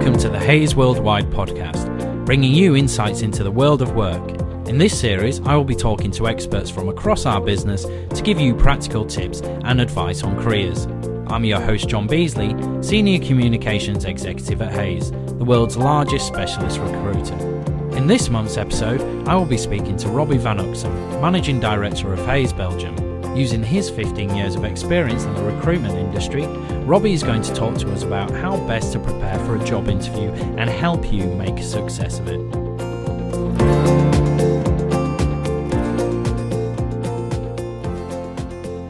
Welcome to the Hays Worldwide podcast, bringing you insights into the world of work. In this series, I will be talking to experts from across our business to give you practical tips and advice on careers. I'm your host, John Beasley, Senior Communications Executive at Hays, the world's largest specialist recruiter. In this month's episode, I will be speaking to Robby Vanuxem, Managing Director of Hays Belgium. Using his 15 years of experience in the recruitment industry, Robby is going to talk to us about how best to prepare for a job interview and help you make a success of it.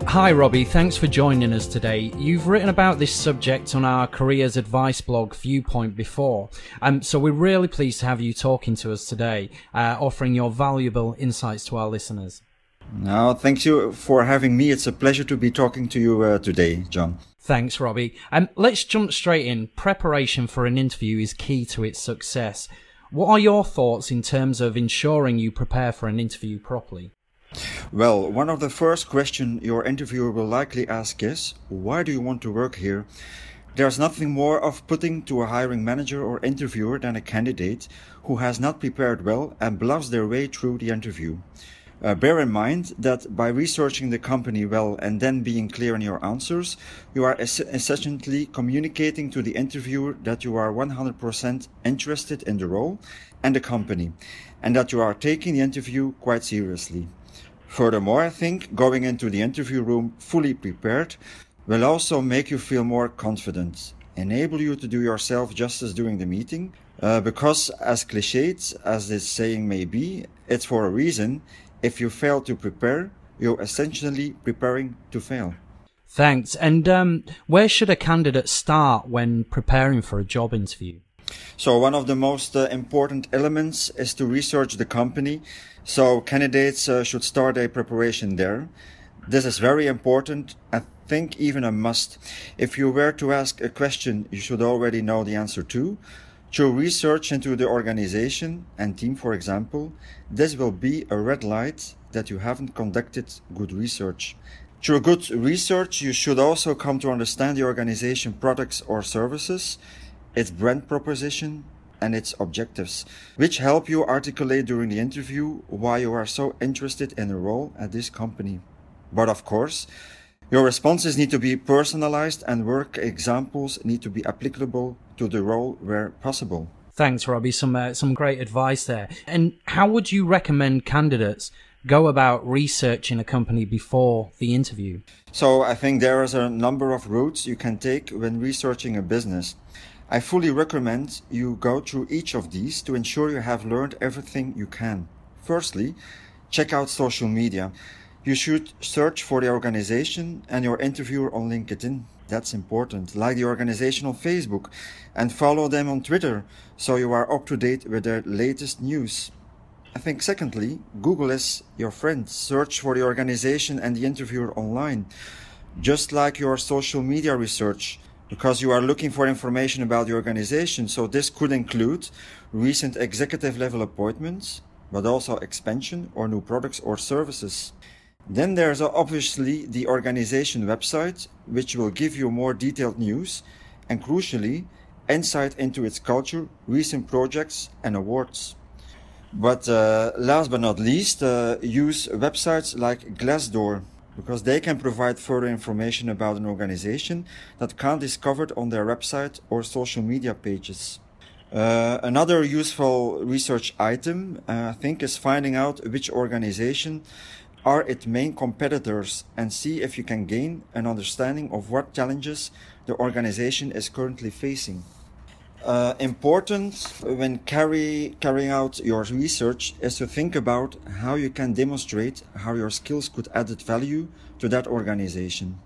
Hi, Robby. Thanks for joining us today. You've written about this subject on our careers advice blog, Viewpoint, before. Um, so we're really pleased to have you talking to us today, uh, offering your valuable insights to our listeners. No, thank you for having me. It's a pleasure to be talking to you uh, today, John. Thanks, Robby. Um, let's jump straight in. Preparation for an interview is key to its success. What are your thoughts in terms of ensuring you prepare for an interview properly? Well, one of the first questions your interviewer will likely ask is, why do you want to work here? There's nothing more of putting to a hiring manager or interviewer than a candidate who has not prepared well and bluffs their way through the interview. Uh, bear in mind that by researching the company well and then being clear in your answers, you are es- essentially communicating to the interviewer that you are 100% interested in the role and the company, and that you are taking the interview quite seriously. Furthermore, I think going into the interview room fully prepared will also make you feel more confident, enable you to do yourself justice during the meeting, uh, because as cliched as this saying may be, it's for a reason if you fail to prepare, you're essentially preparing to fail. Thanks. And um, where should a candidate start when preparing for a job interview? So, one of the most uh, important elements is to research the company. So, candidates uh, should start a preparation there. This is very important. I think even a must. If you were to ask a question you should already know the answer to, through research into the organization and team, for example, this will be a red light that you haven't conducted good research. Through good research, you should also come to understand the organization products or services, its brand proposition, and its objectives, which help you articulate during the interview why you are so interested in a role at this company. But of course, your responses need to be personalized and work examples need to be applicable to the role where possible. Thanks, Robby. Some uh, some great advice there. And how would you recommend candidates go about researching a company before the interview? So I think there is a number of routes you can take when researching a business. I fully recommend you go through each of these to ensure you have learned everything you can. Firstly, check out social media. You should search for the organization and your interviewer on LinkedIn. That's important. Like the organization on Facebook and follow them on Twitter so you are up to date with their latest news. I think, secondly, Google is your friend. Search for the organization and the interviewer online, just like your social media research, because you are looking for information about the organization. So, this could include recent executive level appointments, but also expansion or new products or services. Then there's obviously the organization website, which will give you more detailed news and crucially, insight into its culture, recent projects, and awards. But uh, last but not least, uh, use websites like Glassdoor because they can provide further information about an organization that can't be discovered on their website or social media pages. Uh, another useful research item, uh, I think, is finding out which organization are its main competitors and see if you can gain an understanding of what challenges the organization is currently facing. Uh, important when carry, carrying out your research is to think about how you can demonstrate how your skills could add value to that organization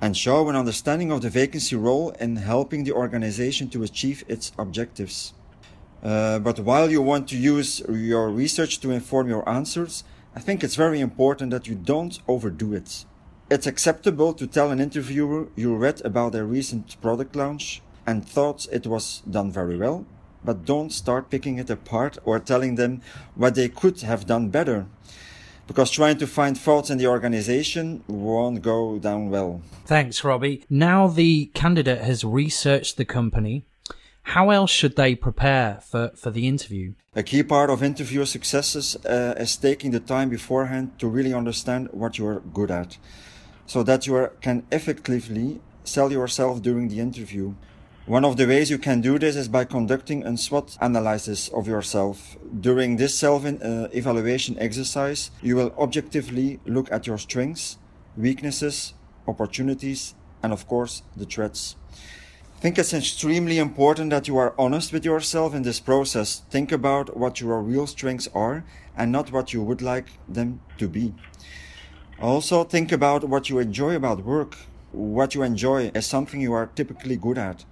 and show an understanding of the vacancy role in helping the organization to achieve its objectives. Uh, but while you want to use your research to inform your answers, I think it's very important that you don't overdo it. It's acceptable to tell an interviewer you read about their recent product launch and thought it was done very well, but don't start picking it apart or telling them what they could have done better. Because trying to find faults in the organization won't go down well. Thanks, Robby. Now the candidate has researched the company. How else should they prepare for, for the interview? A key part of interview successes uh, is taking the time beforehand to really understand what you are good at, so that you are, can effectively sell yourself during the interview. One of the ways you can do this is by conducting a SWOT analysis of yourself. During this self uh, evaluation exercise, you will objectively look at your strengths, weaknesses, opportunities, and of course, the threats. I think it's extremely important that you are honest with yourself in this process. Think about what your real strengths are and not what you would like them to be. Also, think about what you enjoy about work. What you enjoy is something you are typically good at.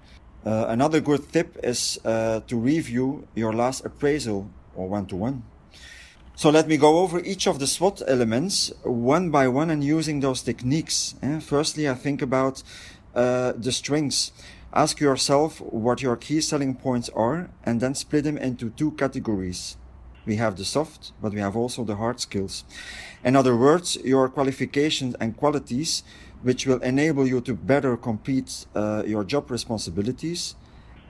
Uh, another good tip is uh, to review your last appraisal or one to one. So let me go over each of the SWOT elements one by one and using those techniques. Eh? Firstly, I think about uh, the strengths. Ask yourself what your key selling points are and then split them into two categories. We have the soft, but we have also the hard skills. In other words, your qualifications and qualities which will enable you to better complete uh, your job responsibilities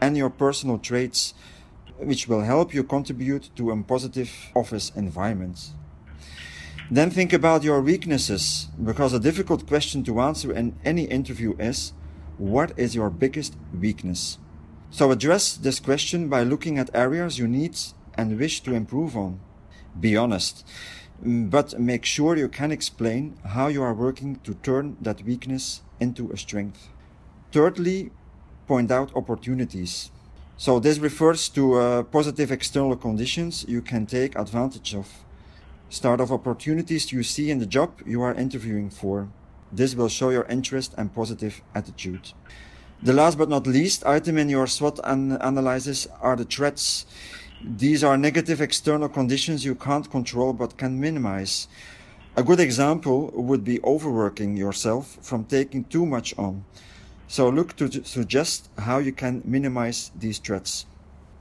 and your personal traits, which will help you contribute to a positive office environment. Then think about your weaknesses, because a difficult question to answer in any interview is what is your biggest weakness? So address this question by looking at areas you need and wish to improve on. Be honest. But make sure you can explain how you are working to turn that weakness into a strength. Thirdly, point out opportunities. So this refers to uh, positive external conditions you can take advantage of. Start of opportunities you see in the job you are interviewing for. This will show your interest and positive attitude. The last but not least item in your SWOT an- analysis are the threats. These are negative external conditions you can't control but can minimize. A good example would be overworking yourself from taking too much on. So look to suggest how you can minimize these threats.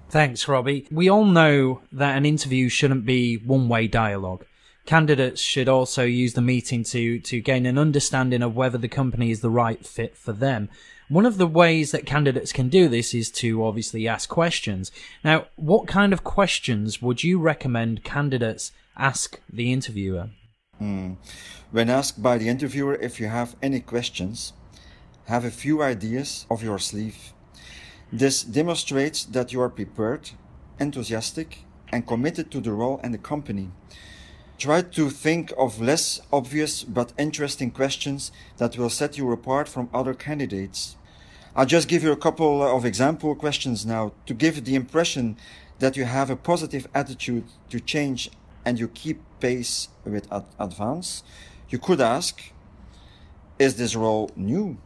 Thanks, Robby. We all know that an interview shouldn't be one way dialogue. Candidates should also use the meeting to, to gain an understanding of whether the company is the right fit for them. One of the ways that candidates can do this is to obviously ask questions. Now, what kind of questions would you recommend candidates ask the interviewer? Mm. When asked by the interviewer if you have any questions, have a few ideas of your sleeve. This demonstrates that you are prepared, enthusiastic, and committed to the role and the company. Try to think of less obvious but interesting questions that will set you apart from other candidates. I'll just give you a couple of example questions now to give the impression that you have a positive attitude to change and you keep pace with ad- advance. You could ask, is this role new?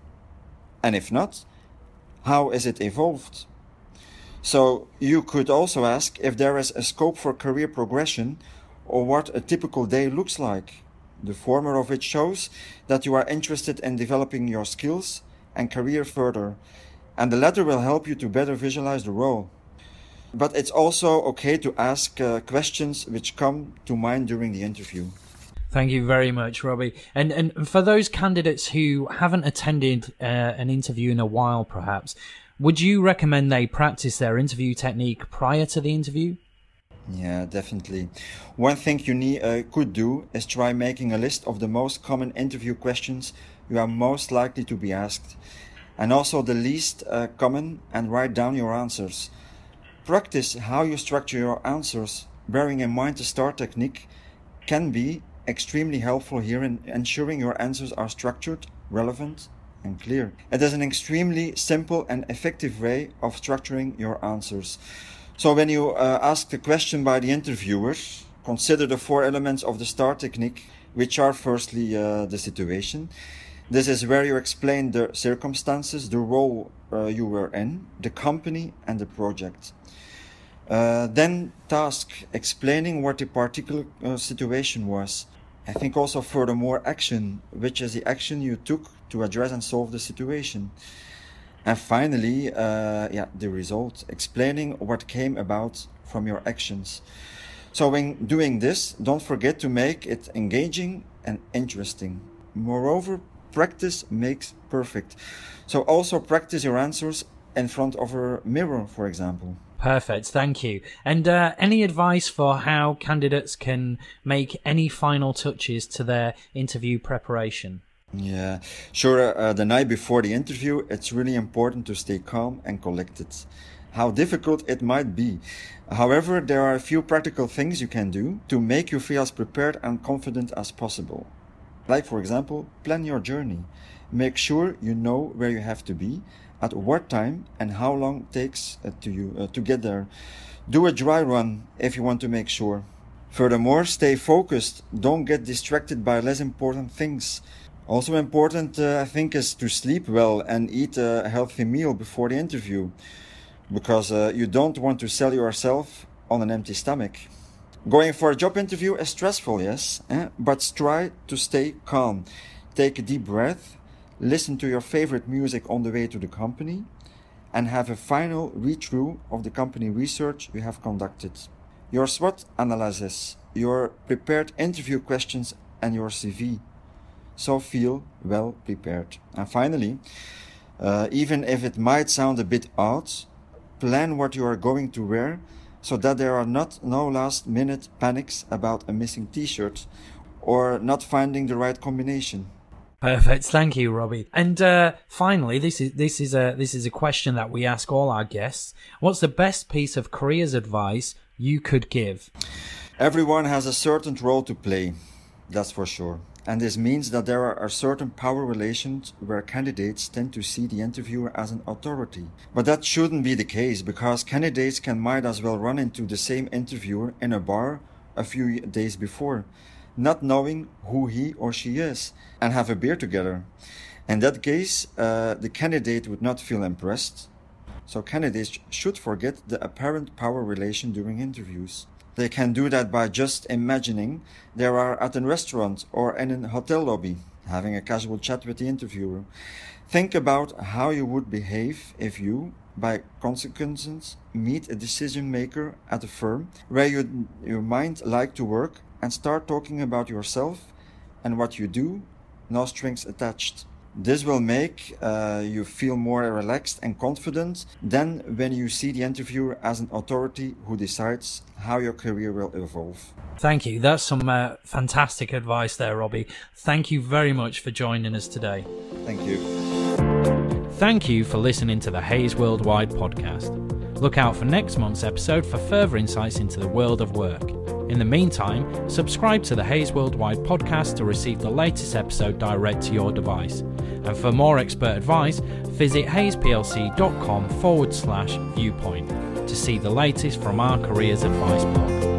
And if not, how is it evolved? So you could also ask if there is a scope for career progression or what a typical day looks like. The former of it shows that you are interested in developing your skills and career further, and the latter will help you to better visualize the role. But it's also okay to ask uh, questions which come to mind during the interview. Thank you very much, Robby. And and for those candidates who haven't attended uh, an interview in a while, perhaps, would you recommend they practice their interview technique prior to the interview? Yeah, definitely. One thing you need, uh, could do is try making a list of the most common interview questions you are most likely to be asked, and also the least uh, common, and write down your answers. Practice how you structure your answers, bearing in mind the STAR technique can be extremely helpful here in ensuring your answers are structured, relevant, and clear. It is an extremely simple and effective way of structuring your answers. So when you uh, ask the question by the interviewer, consider the four elements of the STAR technique, which are firstly uh, the situation. This is where you explain the circumstances, the role uh, you were in, the company, and the project. Uh, then task, explaining what the particular uh, situation was. I think also furthermore action, which is the action you took to address and solve the situation. And finally, uh, yeah, the result, explaining what came about from your actions. So when doing this, don't forget to make it engaging and interesting. Moreover, practice makes perfect. So also practice your answers in front of a mirror, for example. Perfect, thank you. And uh, any advice for how candidates can make any final touches to their interview preparation? Yeah, sure. Uh, the night before the interview, it's really important to stay calm and collected. How difficult it might be. However, there are a few practical things you can do to make you feel as prepared and confident as possible. Like, for example, plan your journey. Make sure you know where you have to be, at what time, and how long it takes uh, to you uh, to get there. Do a dry run if you want to make sure. Furthermore, stay focused. Don't get distracted by less important things. Also important, uh, I think, is to sleep well and eat a healthy meal before the interview, because uh, you don't want to sell yourself on an empty stomach. Going for a job interview is stressful, yes, eh? but try to stay calm. Take a deep breath, listen to your favorite music on the way to the company, and have a final read through of the company research you have conducted. Your SWOT analysis, your prepared interview questions, and your CV so feel well prepared. And finally, uh, even if it might sound a bit odd, plan what you are going to wear so that there are not no last minute panics about a missing t-shirt or not finding the right combination. Perfect. Thank you, Robby. And uh, finally, this is this is a this is a question that we ask all our guests. What's the best piece of careers advice you could give? Everyone has a certain role to play. That's for sure. And this means that there are certain power relations where candidates tend to see the interviewer as an authority. But that shouldn't be the case because candidates can might as well run into the same interviewer in a bar a few days before, not knowing who he or she is, and have a beer together. In that case, uh, the candidate would not feel impressed. So candidates should forget the apparent power relation during interviews. They can do that by just imagining they are at a restaurant or in a hotel lobby, having a casual chat with the interviewer. Think about how you would behave if you, by consequences, meet a decision maker at a firm where you, you might like to work and start talking about yourself and what you do, no strings attached. This will make uh, you feel more relaxed and confident than when you see the interviewer as an authority who decides how your career will evolve. Thank you. That's some uh, fantastic advice there, Robby. Thank you very much for joining us today. Thank you. Thank you for listening to the Hays Worldwide podcast. Look out for next month's episode for further insights into the world of work. In the meantime, subscribe to the Hays Worldwide podcast to receive the latest episode direct to your device. And for more expert advice, visit haysplc.com forward slash viewpoint to see the latest from our careers advice blog.